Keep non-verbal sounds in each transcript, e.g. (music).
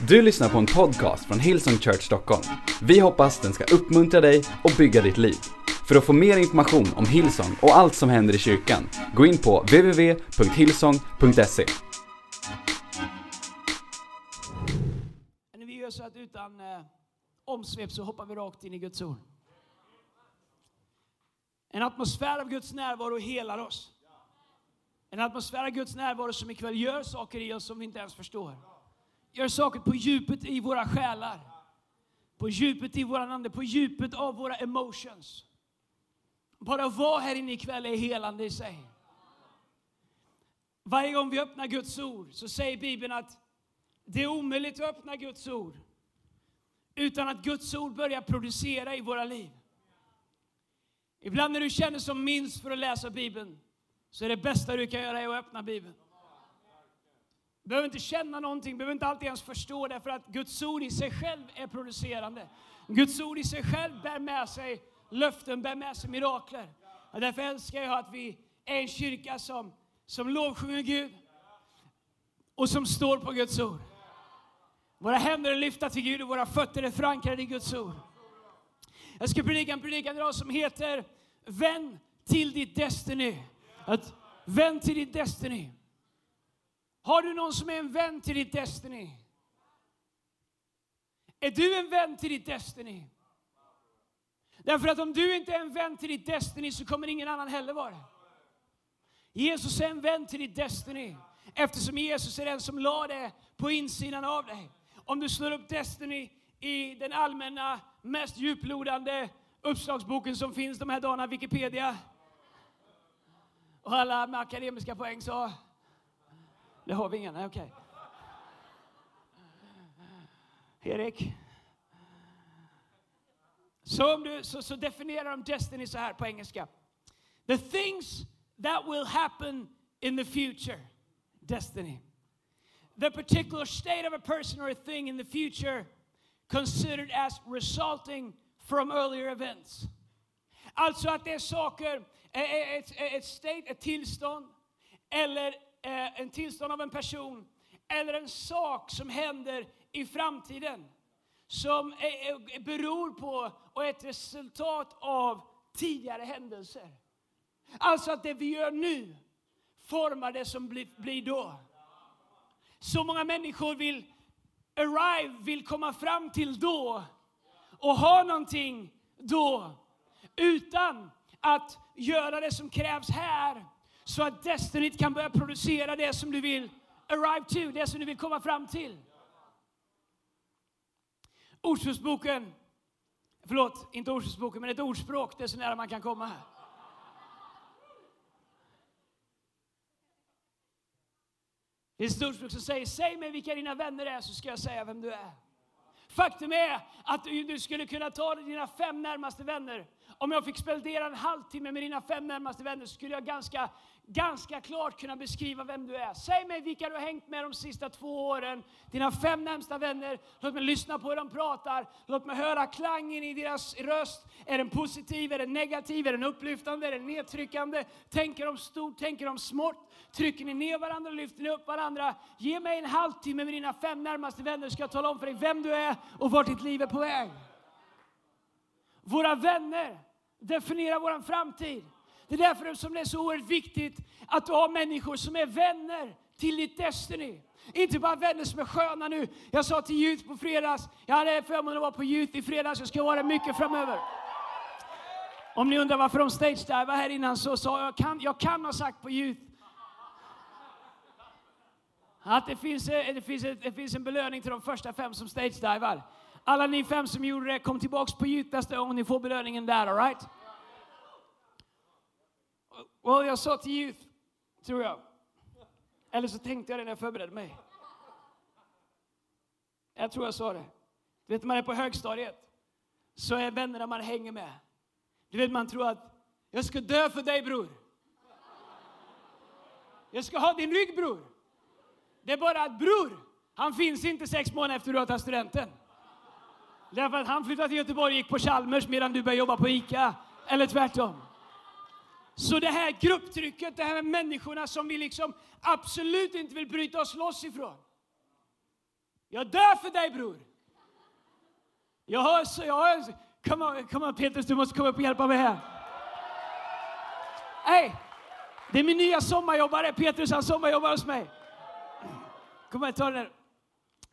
Du lyssnar på en podcast från Hillsong Church Stockholm. Vi hoppas den ska uppmuntra dig och bygga ditt liv. För att få mer information om Hillsong och allt som händer i kyrkan, gå in på www.hillsong.se. Vi gör så att utan eh, omsvep så hoppar vi rakt in i Guds ord. En atmosfär av Guds närvaro helar oss. En atmosfär av Guds närvaro som ikväll gör saker i oss som vi inte ens förstår. Gör saker på djupet i våra själar. På djupet i våran ande, på djupet av våra emotions. Bara att vara här inne ikväll är helande i sig. Varje gång vi öppnar Guds ord så säger Bibeln att det är omöjligt att öppna Guds ord utan att Guds ord börjar producera i våra liv. Ibland när du känner som minst för att läsa Bibeln så är det bästa du kan göra är att öppna Bibeln. Du behöver inte känna någonting, behöver inte alltid ens förstå det för att Guds ord i sig själv är producerande. Guds ord i sig själv bär med sig löften, bär med sig mirakler. Och därför älskar jag att vi är en kyrka som, som lovsjunger Gud och som står på Guds ord. Våra händer är lyfta till Gud och våra fötter är förankrade i Guds ord. Jag ska predika en predikan idag som heter Vänd till ditt Destiny. Att vänd till ditt Destiny. Har du någon som är en vän till ditt Destiny? Är du en vän till ditt Destiny? Därför att om du inte är en vän till ditt Destiny så kommer ingen annan heller vara det. Jesus är en vän till ditt Destiny eftersom Jesus är den som la det på insidan av dig. Om du slår upp Destiny i den allmänna, mest djuplodande uppslagsboken som finns de här dagarna, Wikipedia. Och alla med akademiska poäng sa, det har vi inga, nej okej. Erik? Så, om du, så, så definierar de Destiny så här på engelska. The things that will happen in the future. Destiny. The particular state of a person or a thing in the future considered as resulting from earlier events. Alltså att det är saker, ett, ett state, ett tillstånd, eller Eh, en tillstånd av en person, eller en sak som händer i framtiden som är, beror på och är ett resultat av tidigare händelser. Alltså att det vi gör nu formar det som blir, blir då. Så många människor vill arrive, vill komma fram till då och ha någonting då utan att göra det som krävs här så att Destiny kan börja producera det som du vill arrive to, det som du vill komma fram till. Ordspråksboken, förlåt, inte Ordspråksboken, men ett ordspråk, det är så nära man kan komma här. Det är ett ordspråk som säger, säg mig vilka dina vänner är så ska jag säga vem du är. Faktum är att du skulle kunna ta dina fem närmaste vänner. Om jag fick spendera en halvtimme med dina fem närmaste vänner skulle jag ganska ganska klart kunna beskriva vem du är. Säg mig vilka du har hängt med de sista två åren, dina fem närmsta vänner. Låt mig lyssna på hur de pratar. Låt mig höra klangen i deras röst. Är den positiv, är den negativ, är den upplyftande, är den nedtryckande? Tänker de stort, tänker de smått? Trycker ni ner varandra, lyfter ni upp varandra? Ge mig en halvtimme med dina fem närmaste vänner ska jag tala om för dig vem du är och vart ditt liv är på väg. Våra vänner definierar vår framtid. Det är därför som det är så oerhört viktigt att du har människor som är vänner till ditt Destiny. Inte bara vänner som är sköna nu. Jag sa till Youth på fredags, jag hade förmånen att vara på Youth i fredags, jag ska vara mycket framöver. Om ni undrar varför de stage-divar här innan så sa jag, kan, jag kan ha sagt på Youth att det finns, det, finns, det finns en belöning till de första fem som stage-divar. Alla ni fem som gjorde det, kom tillbaks på Youth nästa gång, ni får belöningen där, alright? Well, jag sa till Youth, tror jag. Eller så tänkte jag det när jag förberedde mig. Jag tror jag sa det. Du vet, man är på högstadiet, så är vännerna man hänger med. Du vet, man tror att jag ska dö för dig bror. Jag ska ha din rygg bror. Det är bara att bror, han finns inte sex månader efter du har tagit studenten. Därför att han flyttade till Göteborg och gick på Chalmers medan du började jobba på ICA. Eller tvärtom. Så det här grupptrycket, det här med människorna som vi liksom absolut inte vill bryta oss loss ifrån. Jag dör för dig bror. Jag har så, jag har, kom on, kom on Petrus, du måste komma upp och hjälpa mig här. Hey, Det är min nya sommarjobbare, Petrus, han sommarjobbar hos mig. Kom här, ta den här.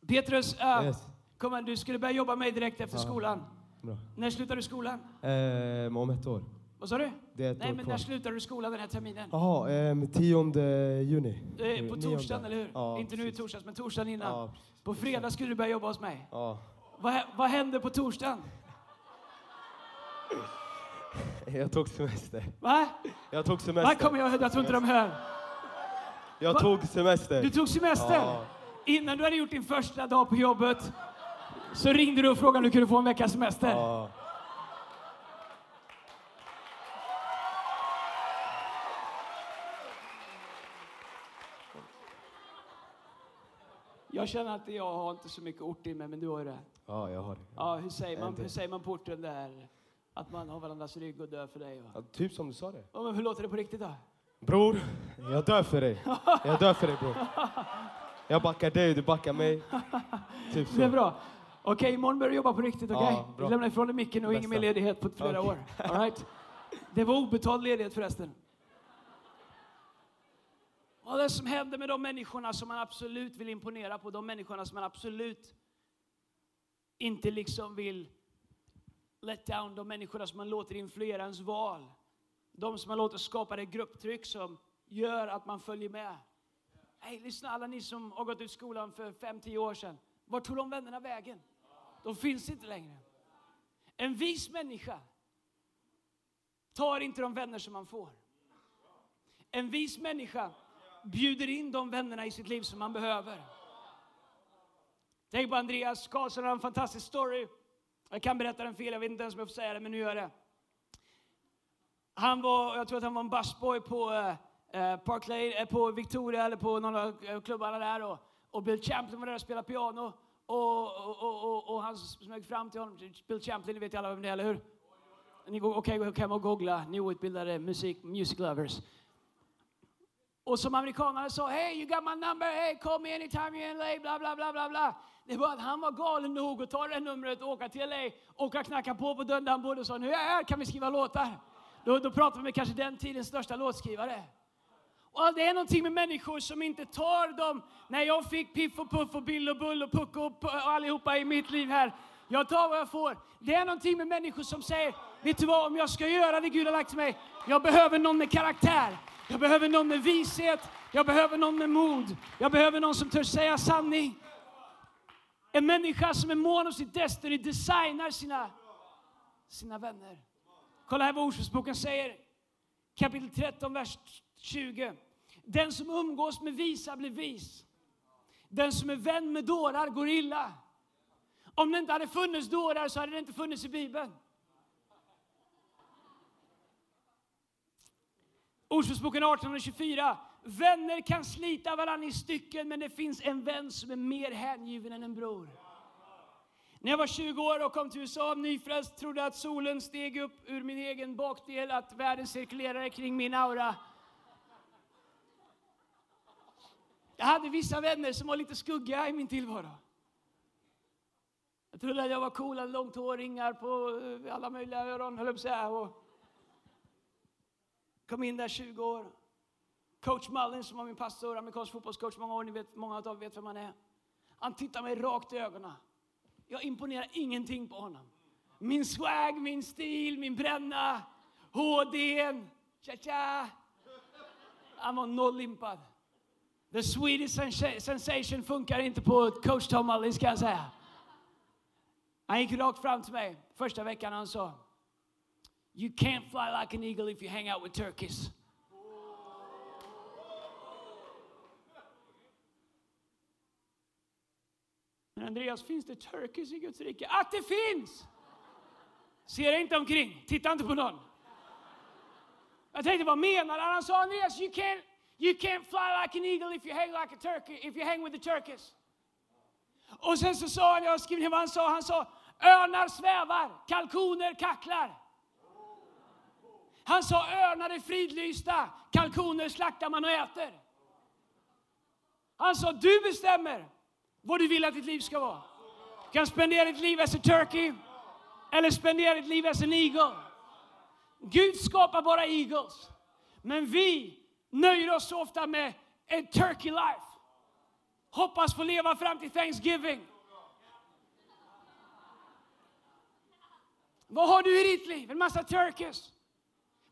Petrus, uh, Yes kom du skulle börja jobba med direkt efter Ja. skolan. Bra. När slutar du skolan? Ehm, om ett år. Vad sa du? Det är ett Nej, år men kvar. när slutar du skolan den här terminen? Jaha, ehm, 10 juni. Eh, På torsdagen, eller hur? Ja, Inte nu i torsdags, men torsdagen innan. Ja. På fredag skulle du börja jobba hos mig. Ja. Vad, vad händer på torsdagen? (laughs) Jag tog semester. Va? Jag tog Va? semester. Kommer jag, jag tror inte de hör. Jag Va? tog semester. Du tog semester? Ja. Innan du hade gjort din första dag på jobbet så ringde du och frågade om du kunde få en veckas semester. Ja. Jag känner att jag har inte så mycket ort i mig, men du har ju det. ja, jag har det. Ja, hur säger man, hur säger man på orten där? Att man har varandras rygg och dör för dig? Va? Ja, typ som du sa det. Ja, men hur låter det på riktigt då? Bror, jag dör för dig. (laughs) Jag dör för dig bror. Jag backar dig, du backar mig. Typ så. Det är bra. Okej, imorgon börjar du jobba på riktigt, okej? Ja, bra. du lämnar ifrån dig micken och ingen mer ledighet på flera Okej. år. All right? Det var obetald ledighet förresten. Är det som händer med de människorna som man absolut vill imponera på? De människorna som man absolut inte liksom vill let down. De människorna som man låter influera ens val. De som man låter skapa det grupptryck som gör att man följer med. Hej, lyssna alla ni som har gått ut skolan för 5-10 år sedan. Vart tog de vännerna vägen? De finns inte längre. En vis människa tar inte de vänner som man får. En vis människa bjuder in de vännerna i sitt liv som man behöver. Tänk på Andreas Karlsson, han har en fantastisk story. Jag kan berätta den fel, jag vet inte ens om jag får säga det, men nu gör jag det. Han var, jag tror att han var en busboy på eh, eh Park Lane, eh, på Victoria eller på någon av klubbarna där och, och Bill Champlin var där och spelade piano. Och, och, och, och, och han smög fram till honom, Bill Champlin, ni vet alla vem det är, eller hur? Ni går, okej, gå hem och googla, ni outbildade musik, music lovers. Och som amerikanerna sa, hey you got my number, hey call me anytime you're in LA, bla bla bla bla bla. Det var att han var galen nog att ta det numret och åka till LA, åka knacka på på dörren där han bodde och sa, nu är jag här, kan vi skriva låtar? Då, då pratar vi med kanske den tidens största låtskrivare. Och det är någonting med människor som inte tar dem. När jag fick Piff och Puff och Bill och Bull och Pucko och allihopa i mitt liv här. Jag tar vad jag får. Det är någonting med människor som säger, vet du vad, om jag ska göra det Gud har lagt till mig, jag behöver någon med karaktär. Jag behöver någon med vishet. Jag behöver någon med mod. Jag behöver någon som törs säga sanning. En människa som är mån om sitt Destiny designar sina, sina vänner. Kolla här vad Ordspråksboken säger. Kapitel 13, vers 20. Den som umgås med visa blir vis. Den som är vän med dårar går illa. Om det inte hade funnits dårar så hade det inte funnits i Bibeln. Ordspråksboken 18 och 24. Vänner kan slita varandra i stycken men det finns en vän som är mer hängiven än en bror. När jag var 20 år och kom till USA nyfrälst trodde att solen steg upp ur min egen bakdel, att världen cirkulerade kring min aura. Jag hade vissa vänner som var lite skugga i min tillvaro. Jag trodde att jag var cool, hade långt hår, ringar på eh, alla möjliga öron, höll jag säga. Och kom in där 20 år. Coach Mullin som var min pastor, amerikansk fotbollscoach många år, ni vet, många av er vet vem han är. Han tittar mig rakt i ögonen. Jag imponerar ingenting på honom. Min swag, min stil, min bränna, HDn, tja-tja. Han var nollimpad. The Swedish sensation funkar inte på coach Tom Mullins kan jag säga. Han gick rakt fram till mig första veckan han sa You can't fly like an eagle if you hang out with turkeys. Men Andreas, finns det turkeys i Guds rike? Att det finns! Se dig inte omkring, titta inte på någon. Jag tänkte, vad menar han? Han sa, Andreas, you can't, you can't fly like an eagle if you hang like a turkey, if you hang with the turkeys. Och sen så sa han, jag har ner vad han sa, han sa, örnar svävar, kalkoner kacklar. Han sa, örnar är fridlysta, kalkoner slaktar man och äter. Han sa, du bestämmer vad du vill att ditt liv ska vara. Du kan spendera ditt liv as a turkey eller spendera ditt liv as an eagle. Gud skapar bara eagles. Men vi nöjer oss så ofta med ett turkey life. Hoppas få leva fram till Thanksgiving. Vad har du i ditt liv? En massa turkeys.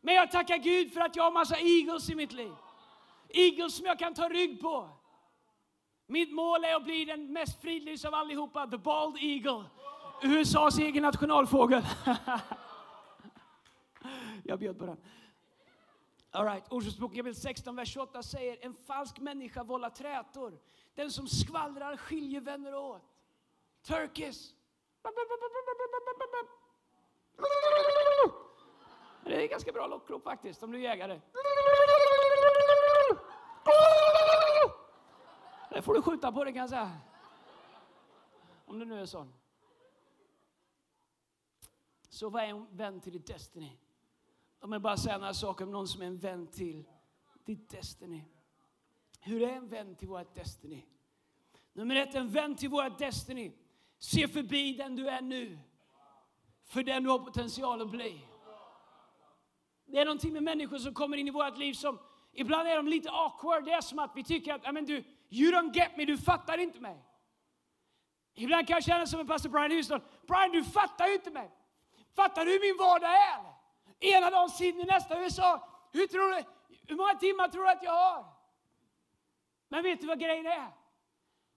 Men jag tackar Gud för att jag har massa eagles i mitt liv. Eagles som jag kan ta rygg på. Mitt mål är att bli den mest fridlysta av allihopa, the bald eagle. USAs egen nationalfågel. (laughs) jag bjöd på den. All right. Ordspråksboken 16, vers 28 säger en falsk människa vållar trätor. Den som skvallrar skiljer vänner åt. Turkish. Det är ganska bra lockrop faktiskt, om du är jägare. Det får du skjuta på det kan jag säga. Om du nu är sån. Så vad är en vän till ditt Destiny? Om jag bara säga några saker om någon som är en vän till ditt Destiny. Hur är en vän till vårt Destiny? Nummer ett, en vän till vårt Destiny. Se förbi den du är nu. För den du har potential att bli. Det är någonting med människor som kommer in i vårt liv som ibland är de lite awkward. Det är som att vi tycker att, men du, you don't get me, du fattar inte mig. Ibland kan jag känna som en pastor Brian Houston. Brian, du fattar ju inte mig. Fattar du hur min vardag är? Ena dagen Sydney, nästa USA. Hur, tror du, hur många timmar tror du att jag har? Men vet du vad grejen är?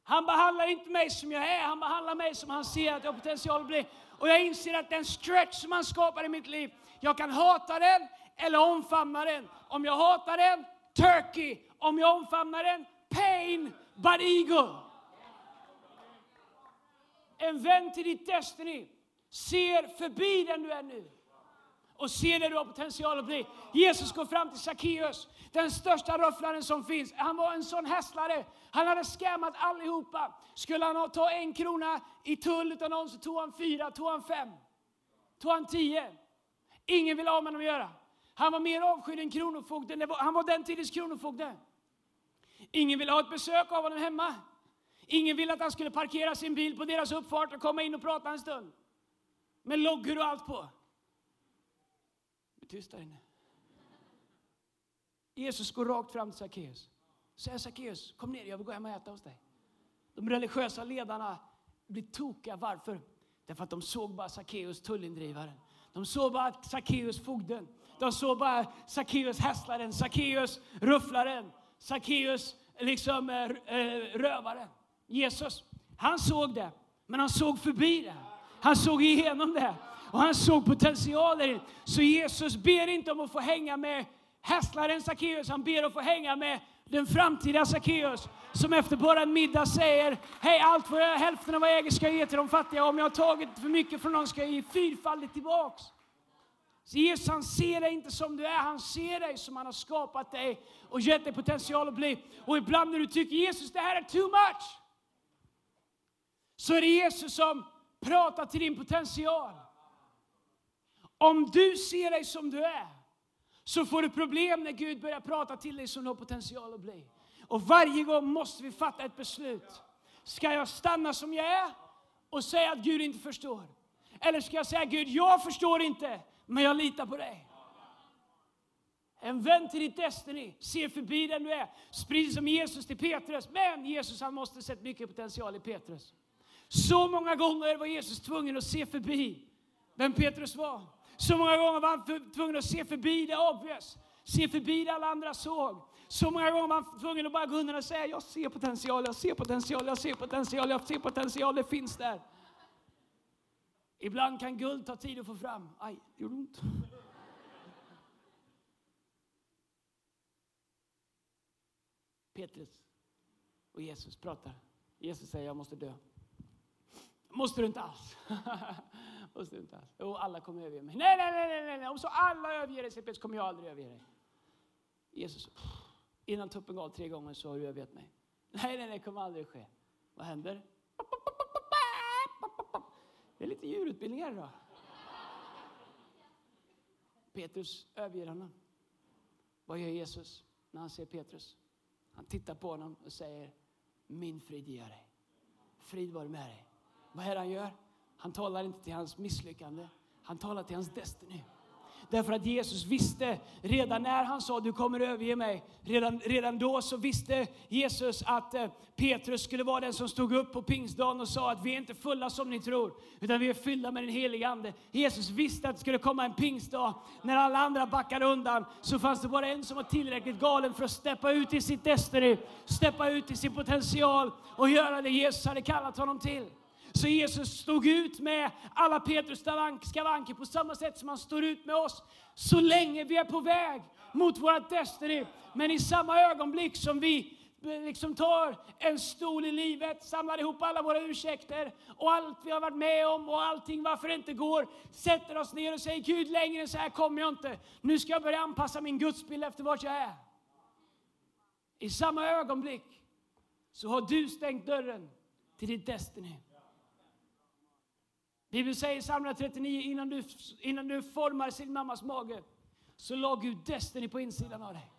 Han behandlar inte mig som jag är, han behandlar mig som han ser att jag har potential att bli. Och jag inser att den stretch som han skapar i mitt liv, jag kan hata den eller omfamna den. Om jag hatar den, turkey. Om jag omfamnar den, pain, but eagle. En vän till ditt Destiny ser förbi den du är nu och se det du har potential att bli. Jesus går fram till Sackeus, den största rufflaren som finns. Han var en sån hässlare. Han hade skämmat allihopa. Skulle han ta en krona i tull utan någon så tog han fyra, tog han fem, tog han tio. Ingen ville ha med honom att göra. Han var mer avskydd än kronofogden. han var den tidens kronofogde. Ingen ville ha ett besök av honom hemma. Ingen ville att han skulle parkera sin bil på deras uppfart och komma in och prata en stund. Med loggor och allt på. Tyst där inne. Jesus går rakt fram till Sackeus. Säger Sackeus, kom ner, jag vill gå hem och äta hos dig. De religiösa ledarna blir tokiga. Varför? Därför att de såg bara Sackeus, tullindrivaren. De såg bara Sackeus, fogden. De såg bara Sackeus, hästlaren. Sackeus, rufflaren, Sackeus, liksom eh, eh, rövaren. Jesus, han såg det, men han såg förbi det. Han såg igenom det och han såg potentialen. Så Jesus ber inte om att få hänga med hästlaren Sackeus, han ber att få hänga med den framtida Sackeus som efter bara en middag säger Hej, allt vad jag, hälften av vad jag äger ska jag ge till de fattiga. Om jag har tagit för mycket från någon ska jag ge fyrfaldigt tillbaks. Så Jesus han ser dig inte som du är, han ser dig som han har skapat dig och gett dig potential att bli. Och ibland när du tycker Jesus det här är too much, så är det Jesus som pratar till din potential. Om du ser dig som du är, så får du problem när Gud börjar prata till dig som du har potential att bli. Och varje gång måste vi fatta ett beslut. Ska jag stanna som jag är och säga att Gud inte förstår? Eller ska jag säga Gud, jag förstår inte, men jag litar på dig. En vän till ditt Destiny, se förbi den du är. Sprid som Jesus till Petrus. Men Jesus han måste sett mycket potential i Petrus. Så många gånger var Jesus tvungen att se förbi vem Petrus var. Så många gånger var han tvungen att se förbi det obvious. Se förbi det alla andra såg. Så många gånger var han tvungen att bara gå undan och säga jag ser potential, jag ser potential, jag ser potential, jag ser potential, det finns där. Ibland kan guld ta tid att få fram. Aj, det gjorde ont. Petrus och Jesus pratar. Jesus säger jag måste dö. Måste du inte alls. (laughs) Och sluta. inte. Jo, alla kommer överge mig. Nej, nej, nej, nej, nej. Om så alla överger dig, så kommer jag aldrig överge dig. Jesus, pff, innan tuppen gav tre gånger så har du övergett mig. Nej, nej, nej, det kommer aldrig ske. Vad händer? Det är lite djurutbildning här idag. Petrus överger honom. Vad gör Jesus när han ser Petrus? Han tittar på honom och säger, min frid ger dig. Frid var med dig. Vad är det han gör? Han talar inte till hans misslyckande. Han talar till hans destiny. Därför att Jesus visste redan när han sa du kommer överge mig, redan, redan då så visste Jesus att eh, Petrus skulle vara den som stod upp på pingstdagen och sa att vi är inte fulla som ni tror, utan vi är fyllda med den helige Ande. Jesus visste att det skulle komma en pingstdag när alla andra backade undan, så fanns det bara en som var tillräckligt galen för att steppa ut i sitt destiny, steppa ut i sin potential och göra det Jesus hade kallat honom till. Så Jesus stod ut med alla Petrus skavanker på samma sätt som han står ut med oss så länge vi är på väg mot vårt Destiny. Men i samma ögonblick som vi eh, liksom tar en stol i livet, samlar ihop alla våra ursäkter och allt vi har varit med om och allting varför det inte går, sätter oss ner och säger Gud längre än så här kommer jag inte. Nu ska jag börja anpassa min gudsbild efter vart jag är. I samma ögonblick så har du stängt dörren till ditt Destiny. Bibeln säger i psalm 39, innan du, innan du formar sin mammas mage, så la Gud Destiny på insidan av dig.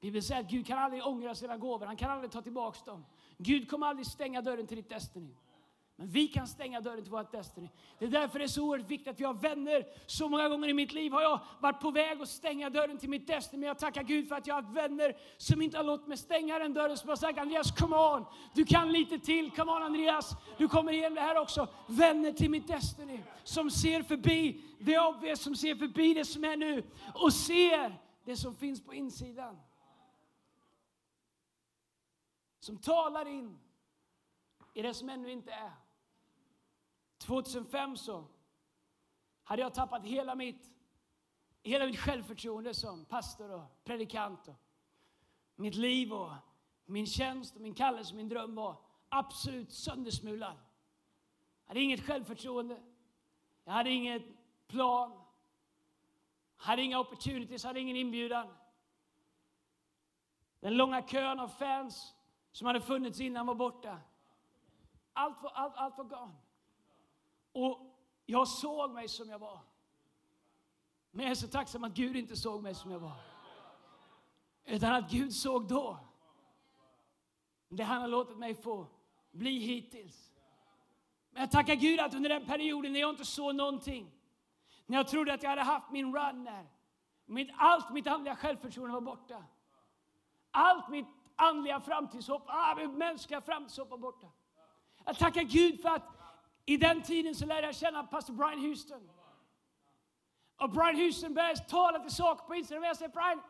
Bibeln säger att Gud kan aldrig ångra sina gåvor, han kan aldrig ta tillbaka dem. Gud kommer aldrig stänga dörren till ditt Destiny. Men vi kan stänga dörren till vårt Destiny. Det är därför det är så oerhört viktigt att vi har vänner. Så många gånger i mitt liv har jag varit på väg att stänga dörren till mitt Destiny. Men jag tackar Gud för att jag har vänner som inte har låtit mig stänga den dörren. Som har sagt Andreas, come on! Du kan lite till. Come on Andreas! Du kommer igenom det här också. Vänner till mitt Destiny. Som ser förbi det obvious, som ser förbi det som är nu. Och ser det som finns på insidan. Som talar in i det som ännu inte är. 2005 så hade jag tappat hela mitt, hela mitt självförtroende som pastor och predikant. Och mitt liv och min tjänst och min kallelse och min dröm var absolut söndersmulad. Jag hade inget självförtroende. Jag hade ingen plan. Jag hade inga opportunities, hade ingen inbjudan. Den långa kön av fans som hade funnits innan var borta. Allt var, allt, allt var gone. Och jag såg mig som jag var. Men jag är så tacksam att Gud inte såg mig som jag var. Utan att Gud såg då. Det han har låtit mig få bli hittills. Men jag tackar Gud att under den perioden när jag inte såg någonting, när jag trodde att jag hade haft min run där, mitt, allt mitt andliga självförtroende var borta. Allt mitt andliga framtidshopp, ah, mitt mänskliga framtidshopp var borta. Jag tackar Gud för att i den tiden så lärde jag känna pastor Brian Houston. Och Brian Houston började tala till saker på Instagram. Jag säger Brian,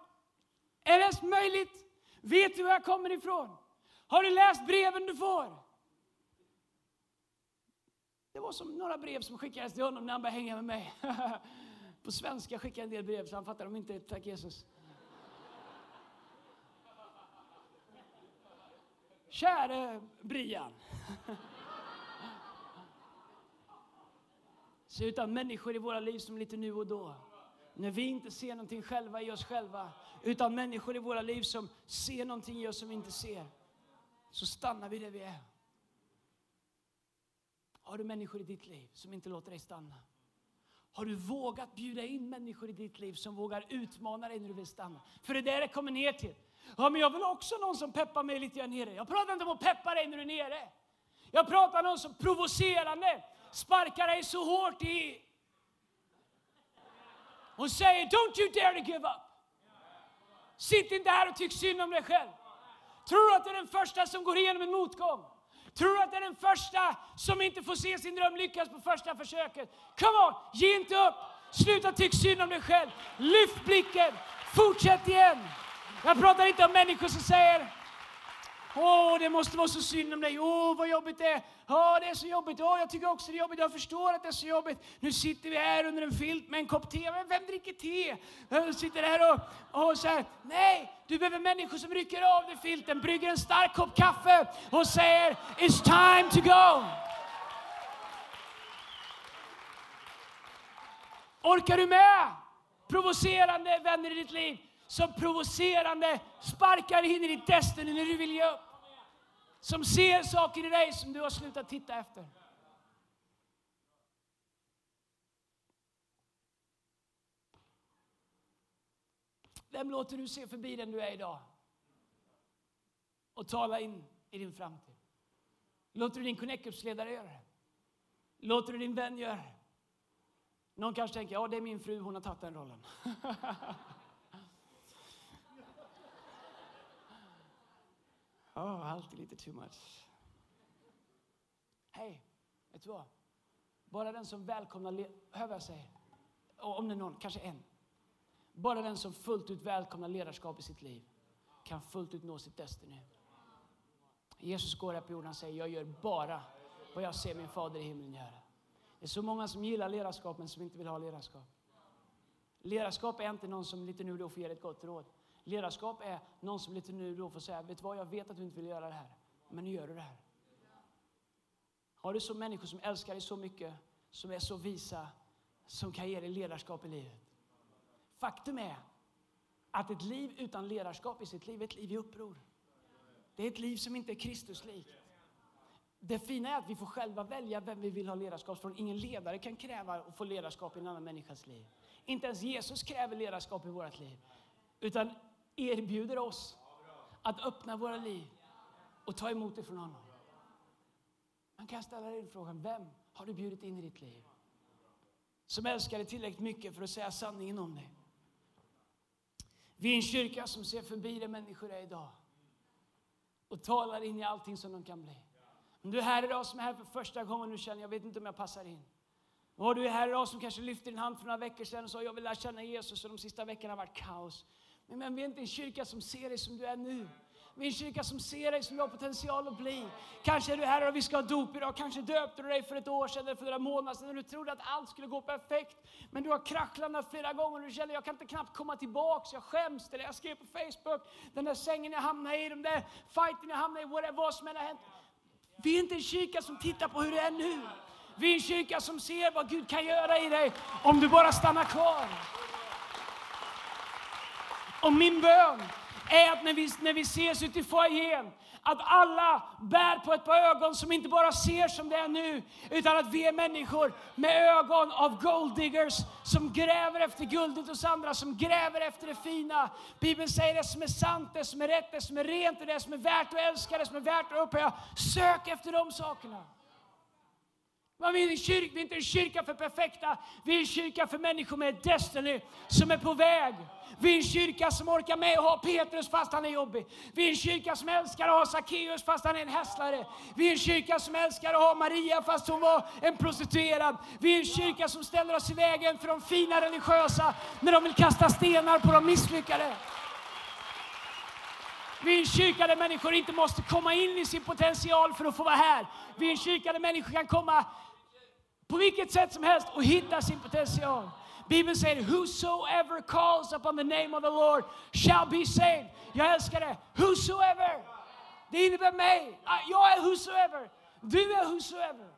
är det ens möjligt? Vet du var jag kommer ifrån? Har du läst breven du får? Det var som några brev som skickades till honom när han började hänga med mig. (laughs) på svenska skickade jag en del brev så han fattade dem inte. Tack Jesus. Käre Brian. (laughs) Se utan människor i våra liv som lite nu och då. När vi inte ser någonting själva i oss själva. Utan människor i våra liv som ser någonting i oss som vi inte ser. Så stannar vi där vi är. Har du människor i ditt liv som inte låter dig stanna? Har du vågat bjuda in människor i ditt liv som vågar utmana dig när du vill stanna? För det är det det kommer ner till. Ja, men jag vill också någon som peppar mig lite grann nere. Jag pratar inte om att peppa dig när du är nere. Jag pratar om någon som provocerande sparkar dig så hårt i Hon säger Don't you dare to give up. Sitt inte här och tyck synd om dig själv. Tror du att du är den första som går igenom en motgång? Tror du att du är den första som inte får se sin dröm lyckas på första försöket? Come on, ge inte upp! Sluta tyck synd om dig själv. Lyft blicken. Fortsätt igen. Jag pratar inte om människor som säger Åh, det måste vara så synd om dig. Åh, vad jobbigt det är. Ja, det är så jobbigt. Åh, jag tycker också det är jobbigt. Jag förstår att det är så jobbigt. Nu sitter vi här under en filt med en kopp te. Men vem dricker te? Jag sitter här och, och så här. Nej, du behöver människor som rycker av dig filten, brygger en stark kopp kaffe och säger It's time to go. Orkar du med provocerande vänner i ditt liv? Som provocerande sparkar in i ditt destiny när du vill ge upp. Som ser saker i dig som du har slutat titta efter. Vem låter du se förbi den du är idag? Och tala in i din framtid. Låter du din Connectgruppsledare göra det? Låter du din vän göra det? Någon kanske tänker, ja det är min fru, hon har tagit den rollen. (laughs) oh, alltid lite too much. Hej, vet du vad? Bara den som välkomnar, hör vad jag säger? Om det är någon, kanske en. Bara den som fullt ut välkomnar ledarskap i sitt liv kan fullt ut nå sitt Destiny. Jesus går här på jorden och säger, jag gör bara vad jag ser min fader i himlen göra. Det är så många som gillar ledarskap men som inte vill ha ledarskap. Ledarskap är inte någon som lite nu och då får ge ett gott råd. Ledarskap är någon som lite nu då får säga, vet du vad, jag vet att du inte vill göra det här, men nu gör du det här. Har du så människor som älskar dig så mycket, som är så visa, som kan ge dig ledarskap i livet? Faktum är att ett liv utan ledarskap i sitt liv är ett liv i uppror. Det är ett liv som inte är Kristuslikt. Det fina är att vi får själva välja vem vi vill ha ledarskap från. Ingen ledare kan kräva att få ledarskap i en annan människas liv. Inte ens Jesus kräver ledarskap i vårt liv. Utan erbjuder oss att öppna våra liv och ta emot det från honom. Man kan ställa dig frågan, vem har du bjudit in i ditt liv? Som älskar dig tillräckligt mycket för att säga sanningen om dig. Vi är en kyrka som ser förbi det människor är idag och talar in i allting som de kan bli. Om du är här idag som är här för första gången och känner jag vet inte om jag passar in. Och du är här idag som kanske lyfter din hand för några veckor sedan och sa jag vill lära känna Jesus och de sista veckorna har varit kaos. Men, vi är inte en kyrka som ser dig som du är nu. Vi är en kyrka som ser dig som du har potential att bli. Kanske är du här och vi ska ha dop idag. Kanske döpte du dig för ett år sedan eller för några månader sedan och du trodde att allt skulle gå perfekt. Men du har kracklandat flera gånger och du känner jag kan inte knappt komma tillbaks. Jag skäms. Eller jag skrev på Facebook, den där sängen jag hamnade i, den där fighten jag hamnade i, whatever, vad som än har hänt. Vi är inte en kyrka som tittar på hur det är nu. Vi är en kyrka som ser vad Gud kan göra i dig om du bara stannar kvar. Och min bön är att när vi, när vi ses ute i foajén, att alla bär på ett par ögon som inte bara ser som det är nu, utan att vi är människor med ögon av golddiggers som gräver efter guldet hos andra, som gräver efter det fina. Bibeln säger det som är sant, det som är rätt, det som är rent, det som är värt att älska, det som är värt att upphöja. Sök efter de sakerna. Vi, är kyrka, vi är inte en kyrka för perfekta, vi är en kyrka för människor med destiny som är på väg. Vi är en kyrka som orkar med att ha Petrus fast han är jobbig. Vi är en kyrka som älskar att ha Sackeus fast han är en hästlare. Vi är en kyrka som älskar att ha Maria fast hon var en prostituerad. Vi är en kyrka som ställer oss i vägen för de fina religiösa när de vill kasta stenar på de misslyckade. Vi är en kyrka där människor inte måste komma in i sin potential för att få vara här. Vi är en kyrka där människor kan komma på vilket sätt som helst och hitta sin potential. Bibeln säger whosoever calls upon the name of the Lord shall be saved. Jag älskar det. Whosoever. Det innebär mig. Ah, jag är whosoever. Du är whosoever.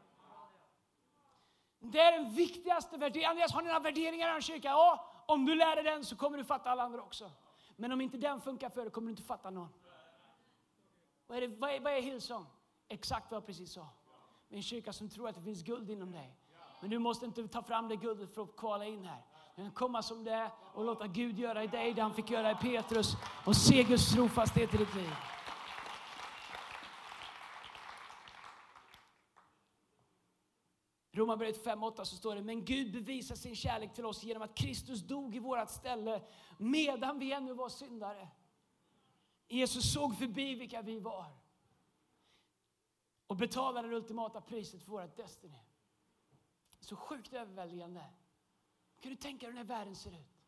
Det är den viktigaste värderingen. Andreas, har ni några värderingar i er kyrka? Ja, om du lär dig den så kommer du fatta alla andra också. Men om inte den funkar för dig kommer du inte fatta någon. Vad är, det, vad är, vad är Hillsong? Exakt vad jag precis sa. En kyrka som tror att det finns guld inom dig. Men du måste inte ta fram det guldet för att kvala in här. Du kan komma som det är och låta Gud göra i dig det han fick göra i Petrus och se Guds trofasthet i ditt liv. Romarbrevet 5.8 så står det, men Gud bevisar sin kärlek till oss genom att Kristus dog i vårt ställe medan vi ännu var syndare. Jesus såg förbi vilka vi var och betalade det ultimata priset för vårt Destiny. Så sjukt överväldigande. Kan du tänka dig hur den här världen ser ut?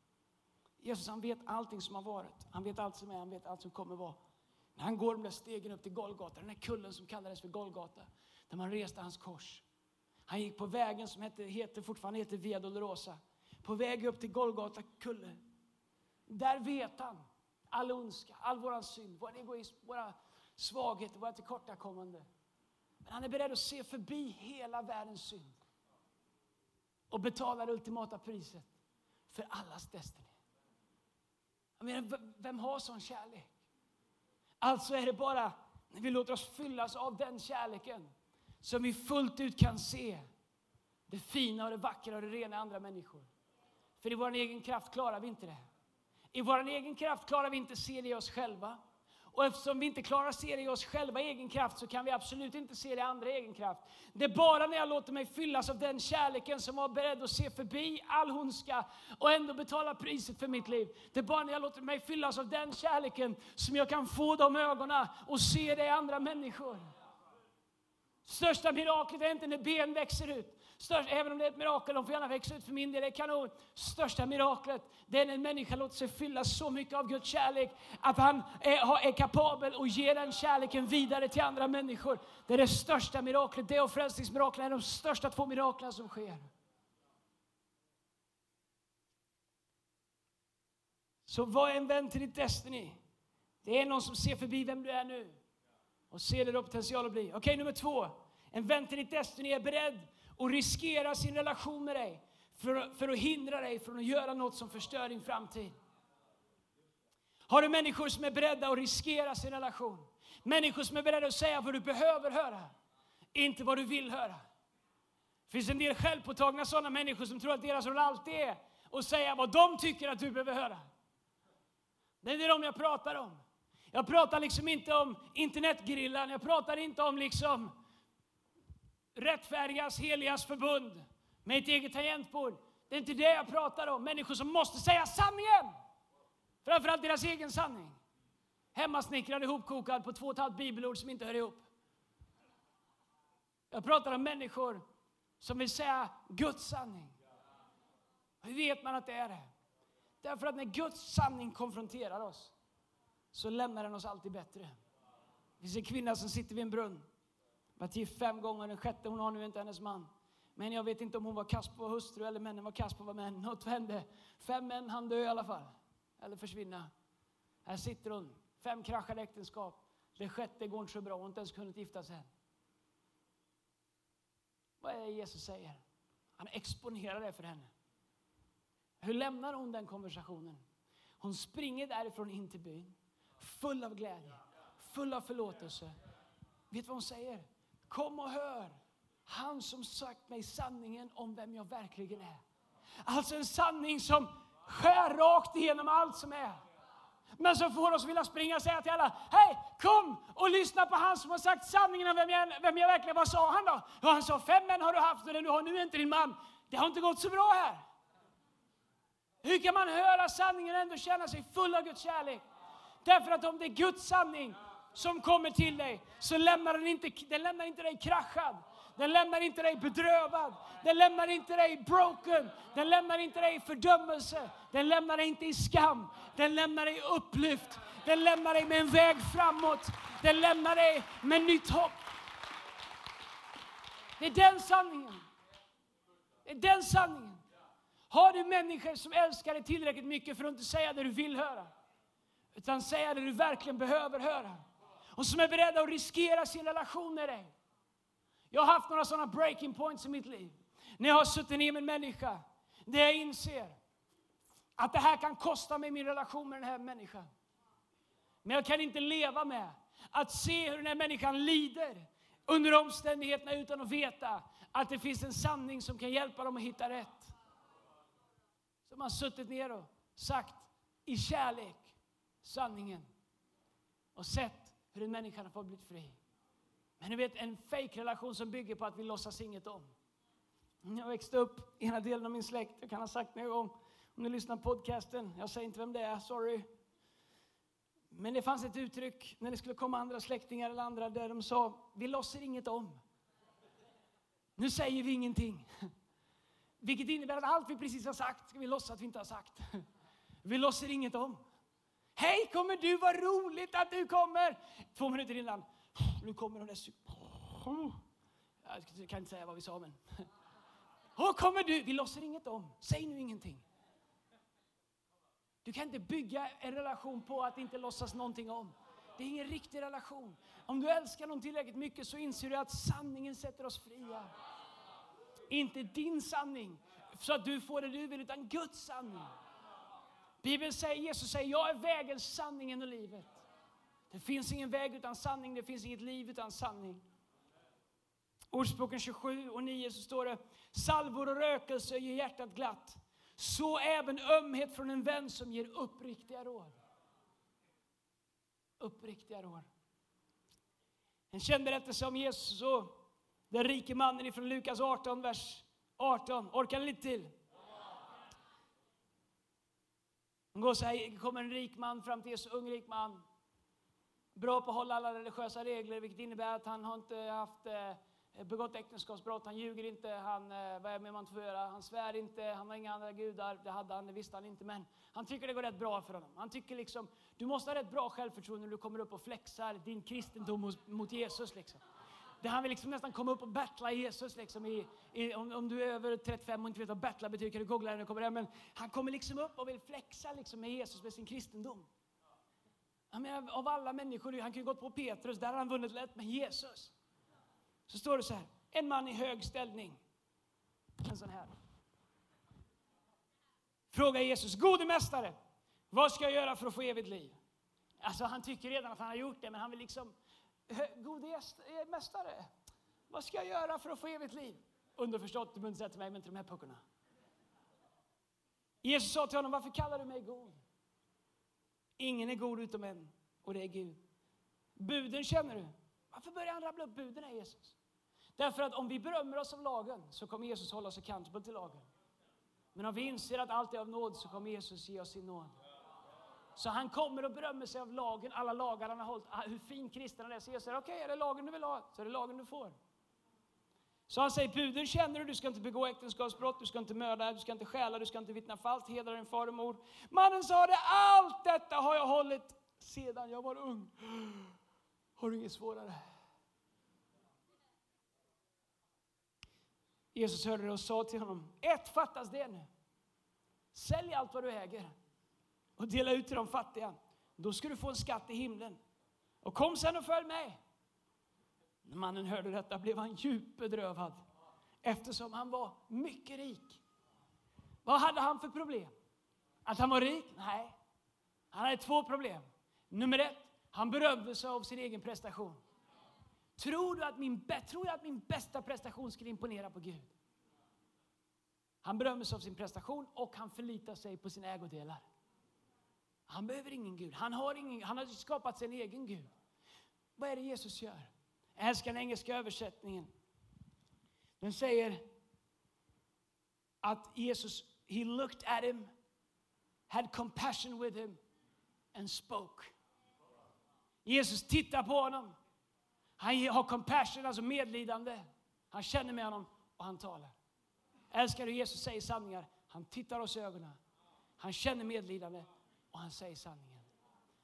Jesus han vet allting som har varit. Han vet allt som är, han vet allt som kommer vara. När han går de där stegen upp till Golgata, den där kullen som kallades för Golgata, där man reste hans kors. Han gick på vägen som heter, heter, fortfarande heter Via Dolorosa. På väg upp till Golgata kulle. Där vet han all ondska, all våran synd, vår egoism, våra svagheter, våra tillkortakommande. Men han är beredd att se förbi hela världens synd och betala det ultimata priset för allas destiny. Jag menar, vem har sån kärlek? Alltså är det bara när vi låter oss fyllas av den kärleken som vi fullt ut kan se det fina och det vackra och det rena i andra människor. För i vår egen kraft klarar vi inte det. I vår egen kraft klarar vi inte se det i oss själva. Och eftersom vi inte klarar att se det i oss själva egen kraft så kan vi absolut inte se det i andra egen kraft. Det är bara när jag låter mig fyllas av den kärleken som var beredd att se förbi all ondska och ändå betala priset för mitt liv. Det är bara när jag låter mig fyllas av den kärleken som jag kan få de ögonen och se det i andra människor. Största miraklet är inte när ben växer ut. Störst, även om det är ett mirakel, de får gärna växa ut för min del, det är kanon. Största miraklet, det är när en människa låter sig fyllas så mycket av Guds kärlek att han är, är kapabel att ge den kärleken vidare till andra människor. Det är det största miraklet. Det och frälsningsmiraklet är de största två miraklen som sker. Så var en vän till ditt Destiny. Det är någon som ser förbi vem du är nu och ser det du har potential att bli. Okej, okay, nummer två. En vän till ditt Destiny är beredd och riskera sin relation med dig för, för att hindra dig från att göra något som förstör din framtid. Har du människor som är beredda att riskera sin relation? Människor som är beredda att säga vad du behöver höra, inte vad du vill höra. Det finns en del självpåtagna sådana människor som tror att deras roll alltid är att säga vad de tycker att du behöver höra. Det är de jag pratar om. Jag pratar liksom inte om internetgrillan, jag pratar inte om liksom rättfärdigas, heligas förbund med ett eget tangentbord. Det är inte det jag pratar om. Människor som måste säga sanningen. Framförallt deras egen sanning. Hemmasnickrad, ihopkokad på två och ett halvt bibelord som inte hör ihop. Jag pratar om människor som vill säga Guds sanning. Hur vet man att det är det? Därför att när Guds sanning konfronterar oss så lämnar den oss alltid bättre. Det finns en kvinna som sitter vid en brunn varit gift fem gånger, den sjätte hon har nu inte hennes man. Men jag vet inte om hon var kass på att vara hustru eller männen var kass på att vara män. Något hände. Fem män hann dö i alla fall. Eller försvinna. Här sitter hon. Fem kraschade äktenskap. Det sjätte går inte så bra. Hon har inte ens kunnat gifta sig än. Vad är det Jesus säger? Han exponerar det för henne. Hur lämnar hon den konversationen? Hon springer därifrån in till byn. Full av glädje. Full av förlåtelse. Vet du vad hon säger? Kom och hör. Han som sagt mig sanningen om vem jag verkligen är. Alltså en sanning som skär rakt igenom allt som är. Men som får oss vilja springa och säga till alla, hej, kom och lyssna på han som har sagt sanningen om vem jag, vem jag verkligen Vad sa han då? Ja, han sa, fem män har du haft och den du har nu är inte din man. Det har inte gått så bra här. Hur kan man höra sanningen och ändå känna sig full av Guds kärlek? Därför att om det är Guds sanning som kommer till dig så lämnar den inte, den lämnar inte dig kraschad. Den lämnar inte dig bedrövad. Den lämnar inte dig broken. Den lämnar inte dig i fördömelse. Den lämnar dig inte i skam. Den lämnar dig upplyft. Den lämnar dig med en väg framåt. Den lämnar dig med nytt hopp. Det är den sanningen. Det är den sanningen. Har du människor som älskar dig tillräckligt mycket för att inte säga det du vill höra, utan säga det du verkligen behöver höra, och som är beredda att riskera sin relation med dig. Jag har haft några sådana breaking points i mitt liv. När jag har suttit ner med en människa där jag inser att det här kan kosta mig min relation med den här människan. Men jag kan inte leva med att se hur den här människan lider under omständigheterna utan att veta att det finns en sanning som kan hjälpa dem att hitta rätt. Som har suttit ner och sagt i kärlek sanningen och sett hur en människa har fått bli fri. Men du vet, en fejkrelation som bygger på att vi låtsas inget om. Jag växte upp i ena delen av min släkt, jag kan ha sagt det en gång, om ni lyssnar på podcasten, jag säger inte vem det är, sorry. Men det fanns ett uttryck när det skulle komma andra släktingar eller andra där de sa, vi låtsas inget om. Nu säger vi ingenting. Vilket innebär att allt vi precis har sagt ska vi låtsas att vi inte har sagt. Vi låtsas inget om. Hej, kommer du? Vad roligt att du kommer! Två minuter innan. Nu kommer de där... Jag kan inte säga vad vi sa, men... Och kommer du? Vi låtsas inget om. Säg nu ingenting. Du kan inte bygga en relation på att inte låtsas någonting om. Det är ingen riktig relation. Om du älskar någon tillräckligt mycket så inser du att sanningen sätter oss fria. Inte din sanning, så att du får det du vill, utan Guds sanning. Bibeln säger, Jesus säger, jag är vägen, sanningen och livet. Det finns ingen väg utan sanning, det finns inget liv utan sanning. Ordspråken 27 och 9 så står det, salvor och rökelse gör hjärtat glatt. Så även ömhet från en vän som ger uppriktiga råd. Uppriktiga råd. En känd berättelse om Jesus och den rike mannen ifrån Lukas 18, vers 18. Orkar ni lite till? Han går så här, kommer en rik man fram till Jesus, ung rik man. Bra på att hålla alla religiösa regler, vilket innebär att han har inte haft eh, begått äktenskapsbrott, han ljuger inte, han, eh, vad är det man inte får göra? Han svär inte, han har inga andra gudar, det hade han, det visste han inte, men han tycker det går rätt bra för honom. Han tycker liksom, du måste ha rätt bra självförtroende när du kommer upp och flexar din kristendom mot, mot Jesus. Liksom. Där han vill liksom nästan komma upp och battla Jesus. Liksom i, i, om, om, du är över 35 och inte vet vad battla betyder kan du googla när du kommer hem. Men han kommer liksom upp och vill flexa liksom med Jesus med sin kristendom. Jag menar, av alla människor, han kan ju gått på Petrus, där har han vunnit lätt, med Jesus. Så står det så här, en man i hög ställning. En sån här. Frågar Jesus, gode mästare, vad ska jag göra för att få evigt liv? Alltså han tycker redan att han har gjort det, men han vill liksom Gode eh, mästare, vad ska jag göra för att få evigt liv? Underförstått, du behöver inte säga till mig, men till de här puckorna. Jesus sa till honom, varför kallar du mig god? Ingen är god utom en, och det är Gud. Buden känner du. Varför börjar han rabbla upp buden här, Jesus? Därför att om vi berömmer oss av lagen så kommer Jesus hålla oss accountable till lagen. Men om vi inser att allt är av nåd så kommer Jesus ge oss sin nåd. Så han kommer och berömmer sig av lagen, alla lagar han har hållit, ah, hur fin kristen han är. Så Jesus säger, okej, okay, är det lagen du vill ha, så är det lagen du får. Så han säger, buden känner du, du ska inte begå äktenskapsbrott, du ska inte mörda, du ska inte stjäla, du ska inte vittna falskt, hedra din far och mor. Mannen sa det, allt detta har jag hållit sedan jag var ung. Har du inget svårare? Jesus hörde det och sa till honom, ett fattas det nu. Sälj allt vad du äger och dela ut till de fattiga. Då ska du få en skatt i himlen. Och kom sen och följ med. När mannen hörde detta blev han djupt bedrövad eftersom han var mycket rik. Vad hade han för problem? Att han var rik? Nej. Han hade två problem. Nummer ett, han berömde sig av sin egen prestation. Tror du att min, tror jag att min bästa prestation skulle imponera på Gud? Han berömmer sig av sin prestation och han förlitar sig på sina ägodelar. Han behöver ingen Gud. Han har, ingen, han har skapat sin egen Gud. Vad är det Jesus gör? Jag älskar den engelska översättningen. Den säger att Jesus, he looked at him, had compassion with him and spoke. Jesus tittar på honom. Han har compassion, alltså medlidande. Han känner med honom och han talar. Jag älskar hur Jesus säger sanningar. Han tittar oss i ögonen. Han känner medlidande och han säger sanningen.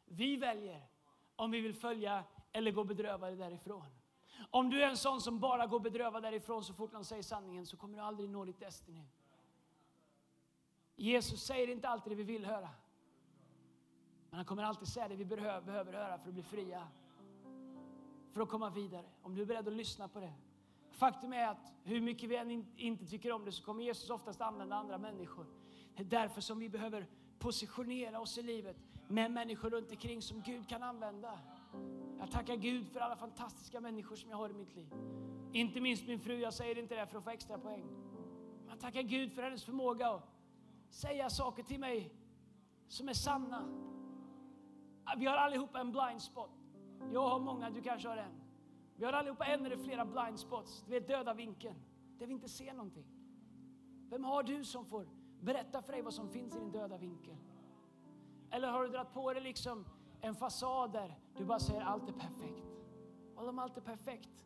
Vi väljer om vi vill följa eller gå bedrövade därifrån. Om du är en sån som bara går bedrövad därifrån så fort någon säger sanningen så kommer du aldrig nå ditt Destiny. Jesus säger inte alltid det vi vill höra. Men han kommer alltid säga det vi behöver, behöver höra för att bli fria. För att komma vidare. Om du är beredd att lyssna på det. Faktum är att hur mycket vi än inte tycker om det så kommer Jesus oftast använda andra människor. Det är därför som vi behöver positionera oss i livet med människor runt omkring som Gud kan använda. Jag tackar Gud för alla fantastiska människor som jag har i mitt liv. Inte minst min fru, jag säger inte det för att få extra poäng. Jag tackar Gud för hennes förmåga att säga saker till mig som är sanna. Vi har allihopa en blind spot. Jag har många, du kanske har en. Vi har allihopa en eller flera blind spots. Du vet döda vinkeln, där vi inte ser någonting. Vem har du som får berätta för dig vad som finns i din döda vinkel? Eller har du dragit på dig liksom en fasad där du bara säger allt är perfekt? Och om allt är perfekt,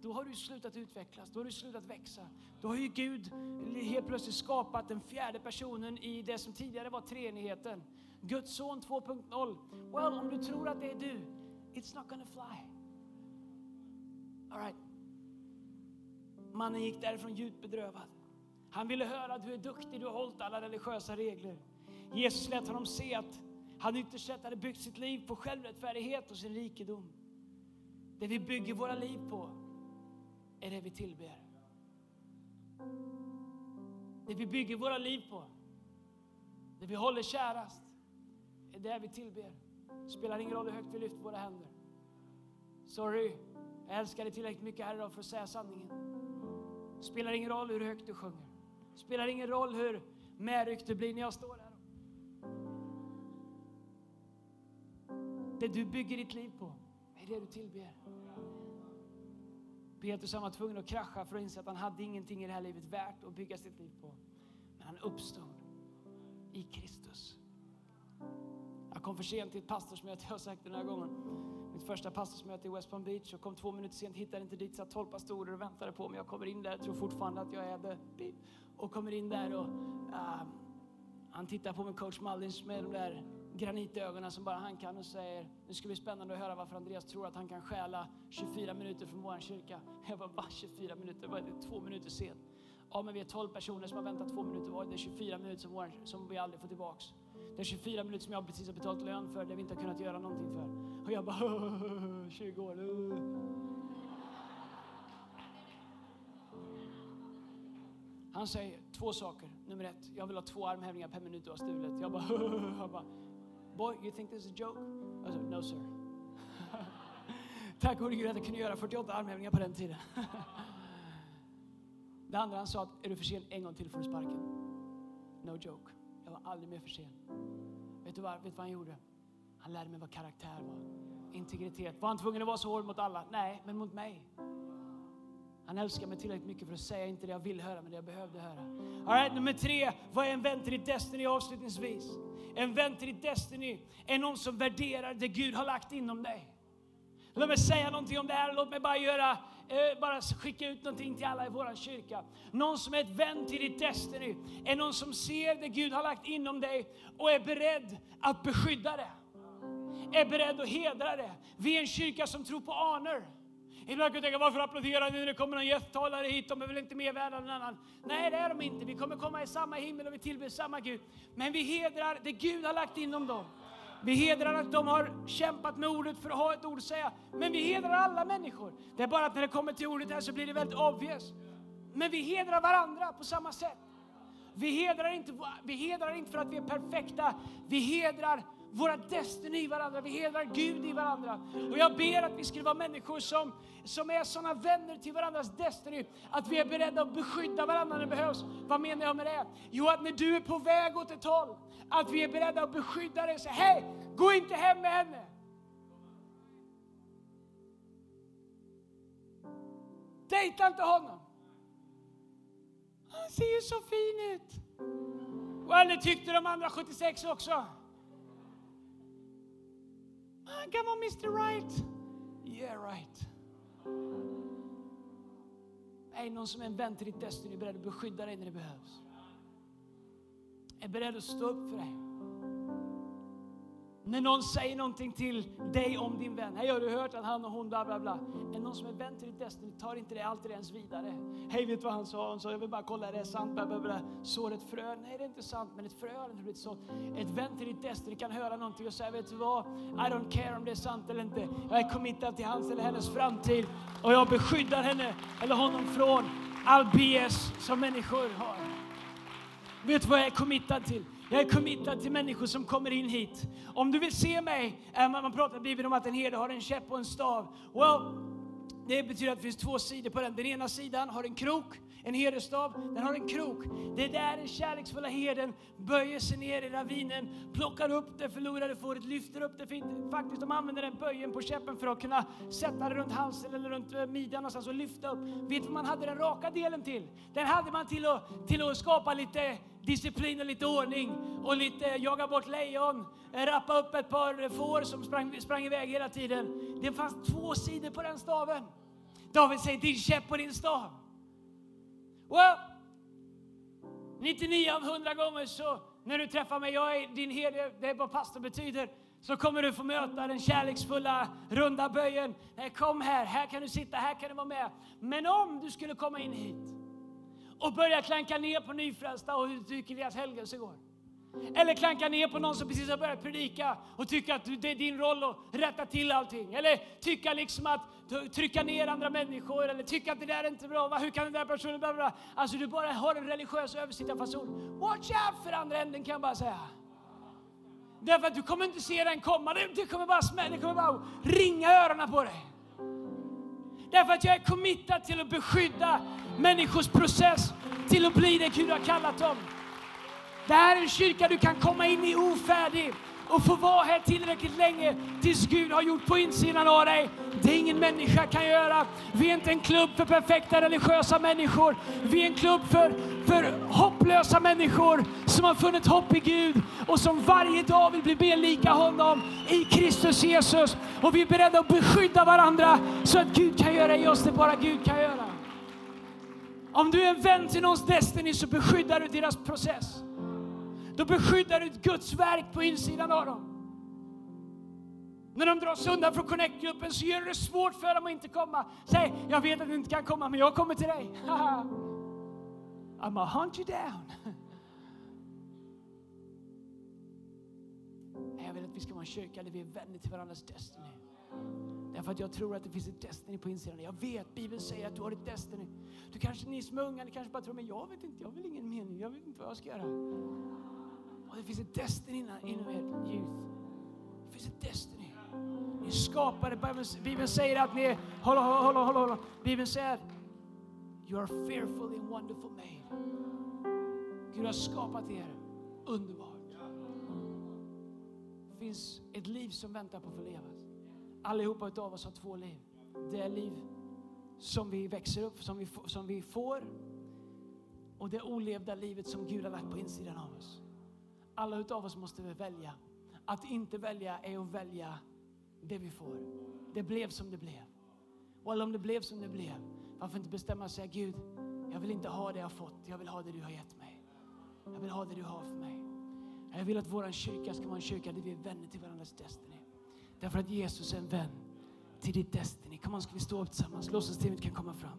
då har du slutat utvecklas, då har du slutat växa. Då har ju Gud helt plötsligt skapat den fjärde personen i det som tidigare var treenigheten. Guds son 2.0. Well, om du tror att det är du, it's not gonna fly. All right. Mannen gick därifrån djupt bedrövad. Han ville höra att du är duktig, du har hållit alla religiösa regler. Jesus lät honom se att han ytterst sett hade byggt sitt liv på självrättfärdighet och sin rikedom. Det vi bygger våra liv på är det vi tillber. Det vi bygger våra liv på, det vi håller kärast, är det vi tillber. Det spelar ingen roll hur högt vi lyfter våra händer. Sorry, jag älskar dig tillräckligt mycket här idag för att säga sanningen. Det spelar ingen roll hur högt du sjunger. Det spelar ingen roll hur medryckt du blir när jag står här. Det du bygger ditt liv på är det du tillber. Petrus han var tvungen att krascha för att inse att han hade ingenting i det här livet värt att bygga sitt liv på. Men han uppstod i Kristus. Jag kom för sent till ett pastorsmöte, jag har sagt det några gånger. Mitt första pastorsmöte i West Palm Beach. Jag kom två minuter sent, hittade inte dit, satt tolv pastorer och väntade på mig. Jag kommer in där, tror fortfarande att jag är the. Och kommer in där och uh, han tittar på mig, coach Mullins, med de där granitögonen som bara han kan och säger, det ska bli spännande att höra varför Andreas tror att han kan stjäla 24 minuter från vår kyrka. Jag bara, va 24 minuter? Var det två minuter sent? Ja, men vi är 12 personer som har väntat två minuter var. Det är 24 minuter som, vår, som vi aldrig får tillbaks. Det är 24 minuter som jag precis har betalat lön för, det vi inte har kunnat göra någonting för. Och jag bara, (laughs) 20 år. Uh. Han säger två saker. Nummer ett, jag vill ha två armhävningar per minut du har stulet. Jag bara, (laughs) jag bara Boy, you think this is a joke? Jag sa, no sir. (laughs) Tack gode Gud att jag kunde göra 48 armhävningar på den tiden. (laughs) det andra han sa, att är du för sen en gång till får du sparken. No joke. Jag var aldrig mer för sen. Vet du vad, vet du vad han gjorde? Han lärde mig vad karaktär var. Integritet. Var han tvungen att vara så hård mot alla? Nej, men mot mig. Han älskar mig tillräckligt mycket för att säga inte det jag vill höra, men det jag behövde höra. All right, nummer tre, vad är en vän till ditt Destiny avslutningsvis? En vän till ditt Destiny är någon som värderar det Gud har lagt inom dig. Låt mig säga någonting om det här. Låt mig bara, göra, eh, bara skicka ut någonting till alla i vår kyrka. Någon som är ett vän till ditt Destiny är någon som ser det Gud har lagt inom dig och är beredd att beskydda det. Är beredd att hedra det. Vi är en kyrka som tror på honor. Ibland kan jag tänka, varför applåderar ni när det kommer någon gästtalare hit? De är väl inte mer värda än någon annan? Nej, det är de inte. Vi kommer komma i samma himmel och vi tillber samma Gud. Men vi hedrar det Gud har lagt inom dem. Vi hedrar att de har kämpat med ordet för att ha ett ord att säga. Men vi hedrar alla människor. Det är bara att när det kommer till ordet här så blir det väldigt obvious. Men vi hedrar varandra på samma sätt. Vi hedrar inte, vi hedrar inte för att vi är perfekta. Vi hedrar våra destiny i varandra, vi hedrar Gud i varandra. Och jag ber att vi skulle vara människor som, som är sådana vänner till varandras destiny, att vi är beredda att beskydda varandra när det behövs. Vad menar jag med det? Jo, att när du är på väg åt ett håll, att vi är beredda att beskydda dig och säga, hej, gå inte hem med henne. Dejta inte honom. Han ser ju så fin ut. Och det tyckte de andra 76 också. Ah, come on Mr Right. Yeah right. Är någon som är en vän till ditt Destiny är beredd att beskydda dig när det behövs. Är beredd att stå upp för dig. När någon säger någonting till dig om din vän. Hej, har du hört att han och hon bla bla bla. Är någon som är vän till ditt Destiny tar inte det alltid ens vidare. Hej, vet du vad han sa? Han sa, jag vill bara kolla, är det sant? Bla, bla, bla. Sår ett frö? Nej, det är inte sant, men ett frö har inte blivit sått. Ett vän till ditt Destiny kan höra någonting och säga, vet du vad? I don't care om det är sant eller inte. Jag är committad till hans eller hennes framtid och jag beskyddar henne eller honom från all BS som människor har. Vet du vad jag är committad till? Jag är committad till människor som kommer in hit. Om du vill se mig, man pratar i Bibeln om att en herde har en käpp och en stav. Well, det betyder att det finns två sidor på den. Den ena sidan har en krok, en herdestav, den har en krok. Det är där den kärleksfulla herden böjer sig ner i ravinen, plockar upp det förlorade fåret, lyfter upp det. Faktiskt, de använder den böjen på käppen för att kunna sätta det runt halsen eller runt eh, midjan någonstans och lyfta upp. Vet du vad man hade den raka delen till? Den hade man till att, till att skapa lite disciplin och lite ordning och lite jaga bort lejon, rappa upp ett par får som sprang, sprang iväg hela tiden. Det fanns två sidor på den staven. David säger din käpp och din stav. Well, 99 av 100 gånger så när du träffar mig, jag är din herde, det är vad pastor betyder, så kommer du få möta den kärleksfulla runda böjen. Kom här, här kan du sitta, här kan du vara med. Men om du skulle komma in hit och börja klanka ner på nyfrälsta och hur tycker deras helgelse går. Eller klanka ner på någon som precis har börjat predika och tycka att det är din roll att rätta till allting. Eller tycka liksom att trycka ner andra människor eller tycka att det där är inte bra. Hur kan den där personen bla bla? Alltså du bara har en religiös översittarfason. Watch out för andra änden kan jag bara säga. Därför att du kommer inte se den komma. Det kommer bara smälla, det kommer bara ringa öronen på dig. Därför att jag är committad till att beskydda människors process till att bli det Gud har kallat dem. Det här är en kyrka du kan komma in i ofärdig, och få vara här tillräckligt länge tills Gud har gjort på insidan av dig. Det ingen människa kan göra. Vi är inte en klubb för perfekta religiösa människor. Vi är en klubb för, för hopplösa människor som har funnit hopp i Gud och som varje dag vill bli mer lika honom i Kristus Jesus. Och vi är beredda att beskydda varandra så att Gud kan göra i oss det bara Gud kan göra. Om du är en vän till någons Destiny så beskyddar du deras process. Då beskyddar du ett Guds verk på insidan av dem. När de dras undan från Connect-gruppen så gör du det svårt för dem att inte komma. Säg, jag vet att du inte kan komma, men jag kommer till dig. (laughs) I'm gonna hunt you down. (laughs) Jag vill att vi ska vara en kyrka där vi är vänner till varandras Destiny. Därför att jag tror att det finns ett Destiny på insidan. Jag vet, Bibeln säger att du har ett Destiny. Du kanske, ni som är unga, ni kanske bara tror, men jag vet inte, jag har väl ingen mening, jag vet inte vad jag ska göra. Och det finns ett Destiny inom er youth. Det finns ett Destiny. Ni är skapade, Bibeln säger att ni är, håll, håll, håll, håll. Bibeln säger You are fearfully and wonderful made. Gud har skapat er underbart. Det finns ett liv som väntar på att få levas. Allihopa utav oss har två liv. Det är liv som vi växer upp, som vi, som vi får och det olevda livet som Gud har lagt på insidan av oss. Alla utav oss måste vi välja. Att inte välja är att välja det vi får. Det blev som det blev. Och om det blev som det blev, varför inte bestämma sig, Gud, jag vill inte ha det jag fått, jag vill ha det du har gett mig. Jag vill ha det du har för mig. Jag vill att vår kyrka ska vara en kyrka där vi är vänner till varandras Destiny. Därför att Jesus är en vän till ditt Destiny. Kom on, ska vi stå upp tillsammans? Låtsasteamet kan komma fram.